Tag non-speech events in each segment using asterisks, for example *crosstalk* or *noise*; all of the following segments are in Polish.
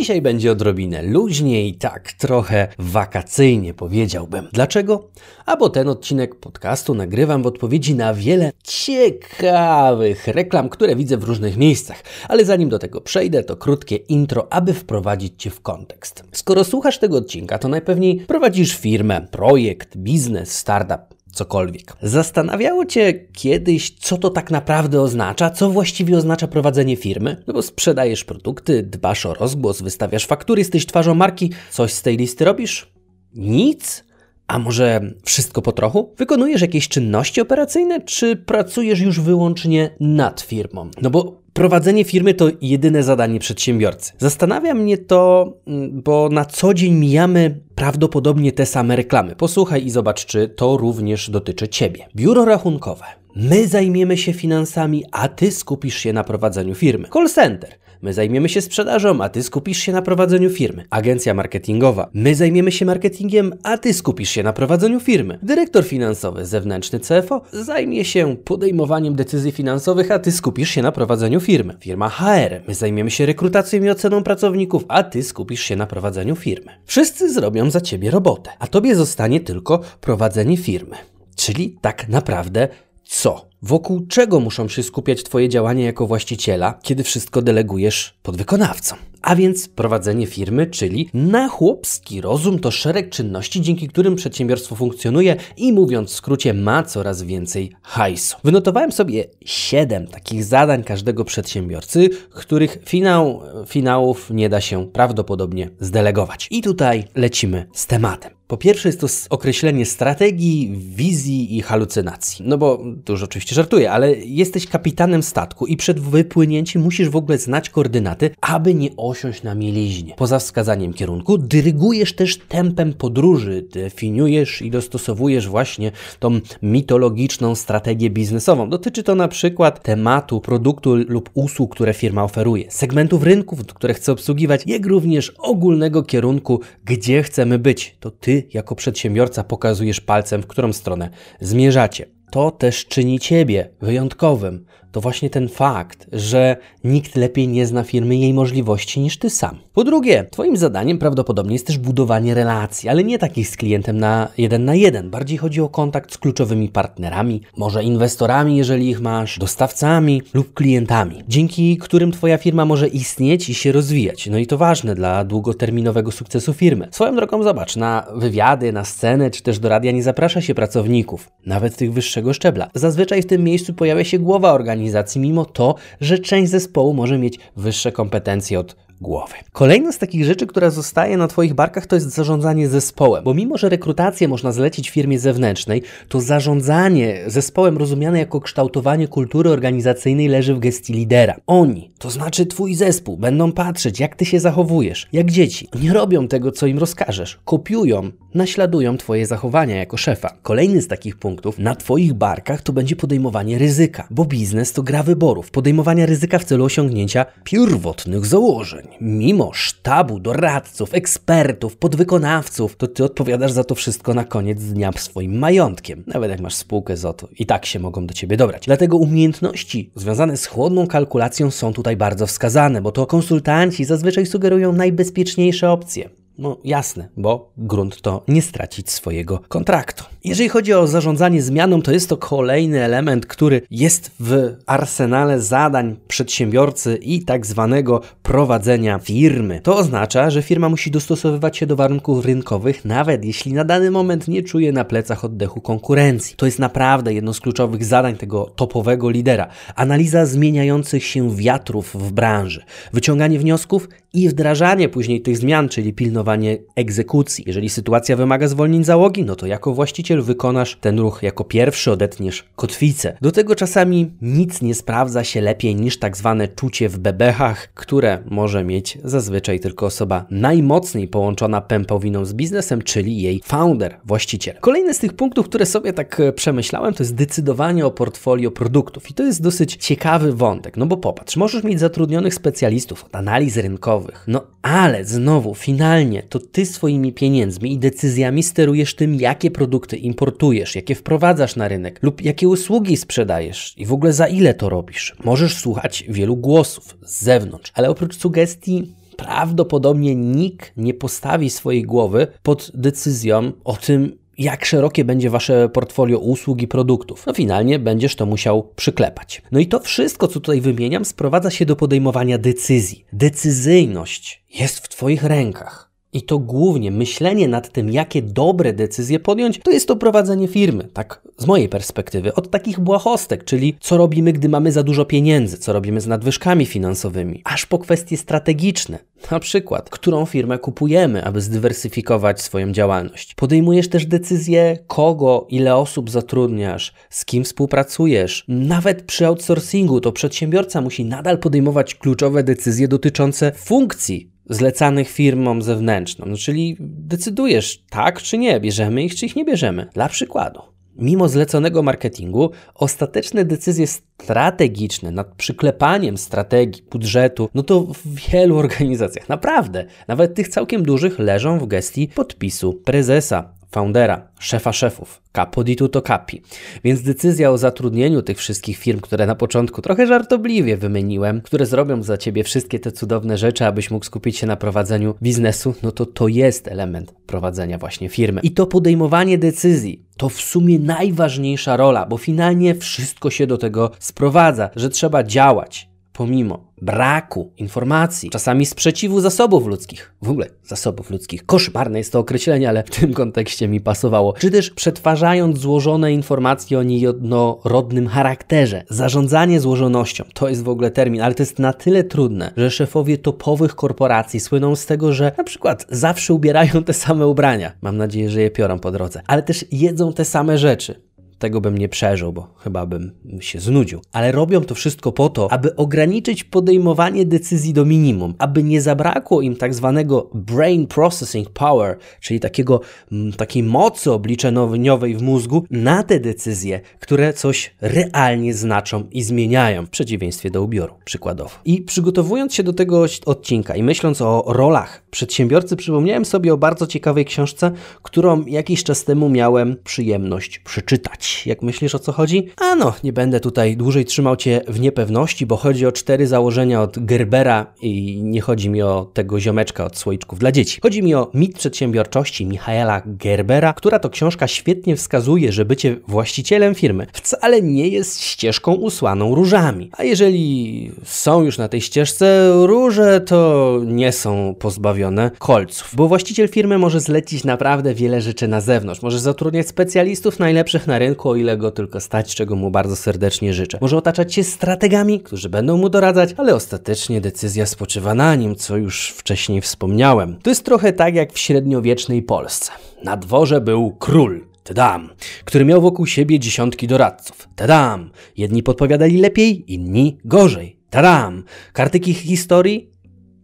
Dzisiaj będzie odrobinę luźniej, tak trochę wakacyjnie powiedziałbym. Dlaczego? A bo ten odcinek podcastu nagrywam w odpowiedzi na wiele ciekawych reklam, które widzę w różnych miejscach. Ale zanim do tego przejdę, to krótkie intro, aby wprowadzić Cię w kontekst. Skoro słuchasz tego odcinka, to najpewniej prowadzisz firmę, projekt, biznes, startup cokolwiek. Zastanawiało Cię kiedyś, co to tak naprawdę oznacza, co właściwie oznacza prowadzenie firmy? No bo sprzedajesz produkty, dbasz o rozgłos, wystawiasz faktury, jesteś twarzą marki, coś z tej listy robisz? Nic? A może wszystko po trochu? Wykonujesz jakieś czynności operacyjne, czy pracujesz już wyłącznie nad firmą? No bo Prowadzenie firmy to jedyne zadanie przedsiębiorcy. Zastanawia mnie to, mm, bo na co dzień mijamy prawdopodobnie te same reklamy. Posłuchaj i zobacz, czy to również dotyczy Ciebie. Biuro rachunkowe. My zajmiemy się finansami, a Ty skupisz się na prowadzeniu firmy. Call center. My zajmiemy się sprzedażą, a ty skupisz się na prowadzeniu firmy. Agencja marketingowa. My zajmiemy się marketingiem, a ty skupisz się na prowadzeniu firmy. Dyrektor finansowy, zewnętrzny CFO zajmie się podejmowaniem decyzji finansowych, a ty skupisz się na prowadzeniu firmy. Firma HR. My zajmiemy się rekrutacją i oceną pracowników, a ty skupisz się na prowadzeniu firmy. Wszyscy zrobią za ciebie robotę, a tobie zostanie tylko prowadzenie firmy. Czyli tak naprawdę co? Wokół czego muszą się skupiać Twoje działania jako właściciela, kiedy wszystko delegujesz podwykonawcom? A więc prowadzenie firmy, czyli na chłopski rozum to szereg czynności, dzięki którym przedsiębiorstwo funkcjonuje i mówiąc w skrócie ma coraz więcej hajsu. Wynotowałem sobie 7 takich zadań każdego przedsiębiorcy, których finał, finałów nie da się prawdopodobnie zdelegować. I tutaj lecimy z tematem. Po pierwsze jest to określenie strategii, wizji i halucynacji. No bo tu już oczywiście żartuję, ale jesteś kapitanem statku i przed wypłynięciem musisz w ogóle znać koordynaty, aby nie osiąść na mieliźnie. Poza wskazaniem kierunku, dyrygujesz też tempem podróży, definiujesz i dostosowujesz właśnie tą mitologiczną strategię biznesową. Dotyczy to na przykład tematu, produktu lub usług, które firma oferuje, segmentów rynków, które chce obsługiwać, jak również ogólnego kierunku, gdzie chcemy być. To ty jako przedsiębiorca pokazujesz palcem, w którą stronę zmierzacie. To też czyni ciebie wyjątkowym, to właśnie ten fakt, że nikt lepiej nie zna firmy i jej możliwości niż ty sam. Po drugie, twoim zadaniem prawdopodobnie jest też budowanie relacji, ale nie takich z klientem na jeden na jeden. Bardziej chodzi o kontakt z kluczowymi partnerami, może inwestorami, jeżeli ich masz, dostawcami lub klientami, dzięki którym twoja firma może istnieć i się rozwijać. No i to ważne dla długoterminowego sukcesu firmy. Swoją drogą zobacz, na wywiady, na scenę czy też do radia nie zaprasza się pracowników, nawet tych wyższego szczebla. Zazwyczaj w tym miejscu pojawia się głowa organizacji, mimo to, że część zespołu może mieć wyższe kompetencje od głowy. Kolejna z takich rzeczy, która zostaje na Twoich barkach, to jest zarządzanie zespołem, bo mimo, że rekrutację można zlecić firmie zewnętrznej, to zarządzanie zespołem rozumiane jako kształtowanie kultury organizacyjnej leży w gestii lidera. Oni, to znaczy Twój zespół, będą patrzeć, jak Ty się zachowujesz, jak dzieci. Nie robią tego, co im rozkażesz, kopiują, naśladują Twoje zachowania jako szefa. Kolejny z takich punktów na Twoich barkach to będzie podejmowanie ryzyka, bo biznes to gra wyborów, podejmowania ryzyka w celu osiągnięcia pierwotnych założeń mimo sztabu doradców, ekspertów, podwykonawców, to ty odpowiadasz za to wszystko na koniec dnia swoim majątkiem. Nawet jak masz spółkę z OTO, i tak się mogą do ciebie dobrać. Dlatego umiejętności związane z chłodną kalkulacją są tutaj bardzo wskazane, bo to konsultanci zazwyczaj sugerują najbezpieczniejsze opcje. No jasne, bo grunt to nie stracić swojego kontraktu. Jeżeli chodzi o zarządzanie zmianą, to jest to kolejny element, który jest w arsenale zadań przedsiębiorcy i tak zwanego prowadzenia firmy. To oznacza, że firma musi dostosowywać się do warunków rynkowych, nawet jeśli na dany moment nie czuje na plecach oddechu konkurencji. To jest naprawdę jedno z kluczowych zadań tego topowego lidera. Analiza zmieniających się wiatrów w branży, wyciąganie wniosków i wdrażanie później tych zmian, czyli pilnowanie podejmowanie egzekucji. Jeżeli sytuacja wymaga zwolnień załogi, no to jako właściciel wykonasz ten ruch jako pierwszy, odetniesz kotwicę. Do tego czasami nic nie sprawdza się lepiej niż tak zwane czucie w bebechach, które może mieć zazwyczaj tylko osoba najmocniej połączona pępowiną z biznesem, czyli jej founder, właściciel. Kolejny z tych punktów, które sobie tak e, przemyślałem, to jest decydowanie o portfolio produktów. I to jest dosyć ciekawy wątek, no bo popatrz, możesz mieć zatrudnionych specjalistów od analiz rynkowych, no ale znowu, finalnie to ty swoimi pieniędzmi i decyzjami sterujesz tym, jakie produkty importujesz, jakie wprowadzasz na rynek lub jakie usługi sprzedajesz i w ogóle za ile to robisz. Możesz słuchać wielu głosów z zewnątrz, ale oprócz sugestii prawdopodobnie nikt nie postawi swojej głowy pod decyzją o tym, jak szerokie będzie wasze portfolio usług i produktów. No finalnie będziesz to musiał przyklepać. No i to wszystko, co tutaj wymieniam, sprowadza się do podejmowania decyzji. Decyzyjność jest w twoich rękach. I to głównie myślenie nad tym, jakie dobre decyzje podjąć, to jest to prowadzenie firmy, tak z mojej perspektywy, od takich błahostek, czyli co robimy, gdy mamy za dużo pieniędzy, co robimy z nadwyżkami finansowymi, aż po kwestie strategiczne, na przykład, którą firmę kupujemy, aby zdywersyfikować swoją działalność. Podejmujesz też decyzję, kogo, ile osób zatrudniasz, z kim współpracujesz. Nawet przy outsourcingu to przedsiębiorca musi nadal podejmować kluczowe decyzje dotyczące funkcji zlecanych firmom zewnętrzną. No, czyli decydujesz tak czy nie, bierzemy ich czy ich nie bierzemy. Dla przykładu. Mimo zleconego marketingu, ostateczne decyzje strategiczne nad przyklepaniem strategii, budżetu, no to w wielu *laughs* organizacjach, naprawdę, nawet tych całkiem dużych, leżą w gestii podpisu prezesa, foundera, szefa szefów, capo di tutto capi. Więc decyzja o zatrudnieniu tych wszystkich firm, które na początku trochę żartobliwie wymieniłem, które zrobią za ciebie wszystkie te cudowne rzeczy, abyś mógł skupić się na prowadzeniu biznesu, no to to jest element prowadzenia właśnie firmy. I to podejmowanie decyzji to w sumie najważniejsza rola, bo finalnie wszystko się do tego sprowadza, że trzeba działać pomimo braku informacji, czasami sprzeciwu zasobów ludzkich, w ogóle zasobów ludzkich, koszmarne jest to określenie, ale w tym kontekście mi pasowało, czy też przetwarzając złożone informacje o niejednorodnym charakterze, zarządzanie złożonością, to jest w ogóle termin, ale to jest na tyle trudne, że szefowie topowych korporacji słyną z tego, że na przykład zawsze ubierają te same ubrania, mam nadzieję, że je piorą po drodze, ale też jedzą te same rzeczy tego bym nie przeżył, bo chyba bym się znudził. Ale robią to wszystko po to, aby ograniczyć podejmowanie decyzji do minimum, aby nie zabrakło im tak zwanego brain processing power, czyli takiego, m, takiej mocy obliczeniowej w mózgu na te decyzje, które coś realnie znaczą i zmieniają, w przeciwieństwie do ubioru, przykładowo. I przygotowując się do tego odcinka i myśląc o rolach przedsiębiorcy, przypomniałem sobie o bardzo ciekawej książce, którą jakiś czas temu miałem przyjemność przeczytać. Jak myślisz o co chodzi? A no, nie będę tutaj dłużej trzymał Cię w niepewności, bo chodzi o cztery założenia od Gerbera i nie chodzi mi o tego ziomeczka od słoiczków dla dzieci. Chodzi mi o mit przedsiębiorczości Michaela Gerbera, która to książka świetnie wskazuje, że bycie właścicielem firmy wcale nie jest ścieżką usłaną różami. A jeżeli są już na tej ścieżce róże, to nie są pozbawione kolców, bo właściciel firmy może zlecić naprawdę wiele rzeczy na zewnątrz. Może zatrudniać specjalistów najlepszych na rynku, o ile go tylko stać, czego mu bardzo serdecznie życzę. Może otaczać się strategami, którzy będą mu doradzać, ale ostatecznie decyzja spoczywa na nim, co już wcześniej wspomniałem. To jest trochę tak jak w średniowiecznej Polsce. Na dworze był król, Tadam, który miał wokół siebie dziesiątki doradców. Tadam, jedni podpowiadali lepiej, inni gorzej. Tadam, kartyki historii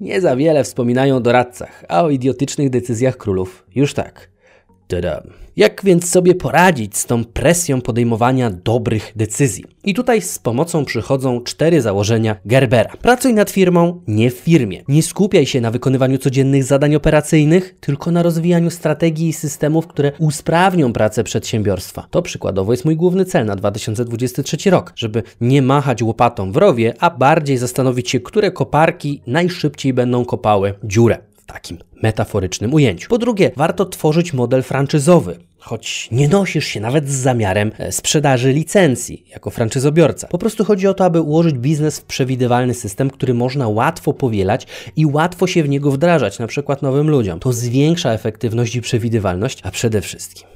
nie za wiele wspominają o doradcach, a o idiotycznych decyzjach królów już tak. Jak więc sobie poradzić z tą presją podejmowania dobrych decyzji? I tutaj z pomocą przychodzą cztery założenia Gerbera. Pracuj nad firmą, nie w firmie. Nie skupiaj się na wykonywaniu codziennych zadań operacyjnych, tylko na rozwijaniu strategii i systemów, które usprawnią pracę przedsiębiorstwa. To przykładowo jest mój główny cel na 2023 rok, żeby nie machać łopatą w rowie, a bardziej zastanowić się, które koparki najszybciej będą kopały dziurę takim metaforycznym ujęciu. Po drugie, warto tworzyć model franczyzowy choć nie nosisz się nawet z zamiarem e, sprzedaży licencji jako franczyzobiorca. Po prostu chodzi o to, aby ułożyć biznes w przewidywalny system, który można łatwo powielać i łatwo się w niego wdrażać, na przykład nowym ludziom. To zwiększa efektywność i przewidywalność, a przede wszystkim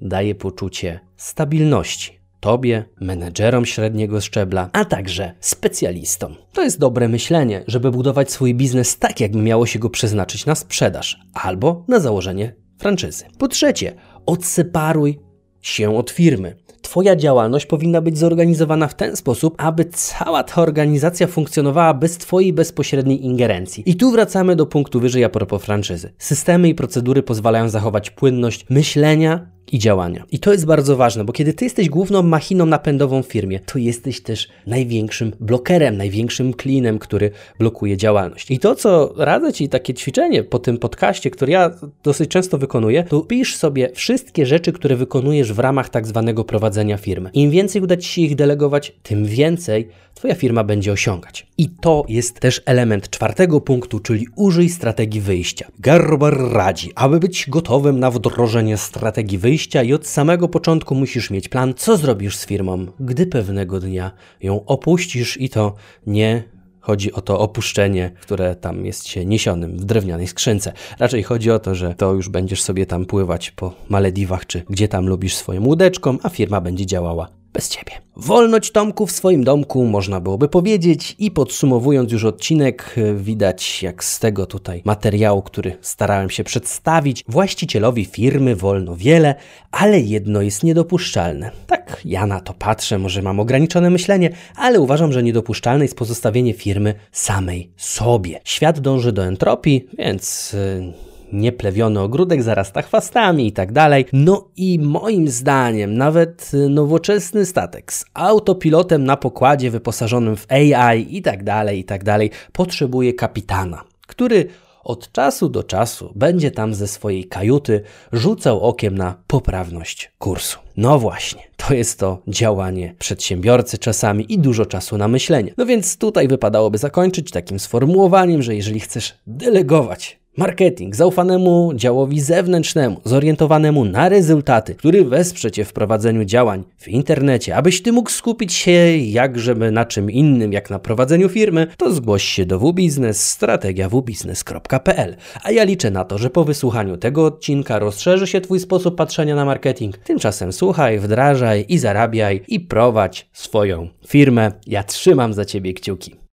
daje poczucie stabilności tobie, menedżerom średniego szczebla, a także specjalistom. To jest dobre myślenie, żeby budować swój biznes tak, jakby miało się go przeznaczyć na sprzedaż albo na założenie franczyzy. Po trzecie, odseparuj się od firmy. Twoja działalność powinna być zorganizowana w ten sposób, aby cała ta organizacja funkcjonowała bez Twojej bezpośredniej ingerencji. I tu wracamy do punktu wyżej a propos franczyzy. Systemy i procedury pozwalają zachować płynność myślenia i działania. I to jest bardzo ważne, bo kiedy ty jesteś główną machiną napędową w firmie, to jesteś też największym blokerem, największym klinem, który blokuje działalność. I to, co radzę ci, takie ćwiczenie po tym podcaście, które ja dosyć często wykonuję, to pisz sobie wszystkie rzeczy, które wykonujesz w ramach tak zwanego prowadzenia firmy. Im więcej uda ci się ich delegować, tym więcej Twoja firma będzie osiągać. I to jest też element czwartego punktu, czyli użyj strategii wyjścia. Gerber radzi, aby być gotowym na wdrożenie strategii wyjścia i od samego początku musisz mieć plan, co zrobisz z firmą, gdy pewnego dnia ją opuścisz i to nie Chodzi o to opuszczenie, które tam jest się niesionym w drewnianej skrzynce. Raczej chodzi o to, że to już będziesz sobie tam pływać po Malediwach, czy gdzie tam lubisz swoją łódeczką, a firma będzie działała bez ciebie. Wolność Tomku w swoim domku, można byłoby powiedzieć. I podsumowując już odcinek, widać jak z tego tutaj materiału, który starałem się przedstawić, właścicielowi firmy wolno wiele, ale jedno jest niedopuszczalne. Tak, ja na to patrzę, może mam ograniczone myślenie, ale uważam, że niedopuszczalne jest pozostawienie firmy samej sobie. Świat dąży do entropii, więc. Yy nieplewiony ogródek zarasta chwastami i tak dalej. No i moim zdaniem nawet nowoczesny statek z autopilotem na pokładzie wyposażonym w AI i tak dalej, i tak dalej potrzebuje kapitana, który od czasu do czasu będzie tam ze swojej kajuty rzucał okiem na poprawność kursu. No właśnie, to jest to działanie przedsiębiorcy czasami i dużo czasu na myślenie. No więc tutaj wypadałoby zakończyć takim sformułowaniem, że jeżeli chcesz delegować Marketing zaufanemu działowi zewnętrznemu, zorientowanemu na rezultaty, który wesprze Cię w prowadzeniu działań w internecie, abyś Ty mógł skupić się jakżeby na czym innym, jak na prowadzeniu firmy, to zgłoś się do wbiznes strategiawbiznes.pl. A ja liczę na to, że po wysłuchaniu tego odcinka rozszerzy się Twój sposób patrzenia na marketing. Tymczasem słuchaj, wdrażaj i zarabiaj i prowadź swoją firmę. Ja trzymam za Ciebie kciuki.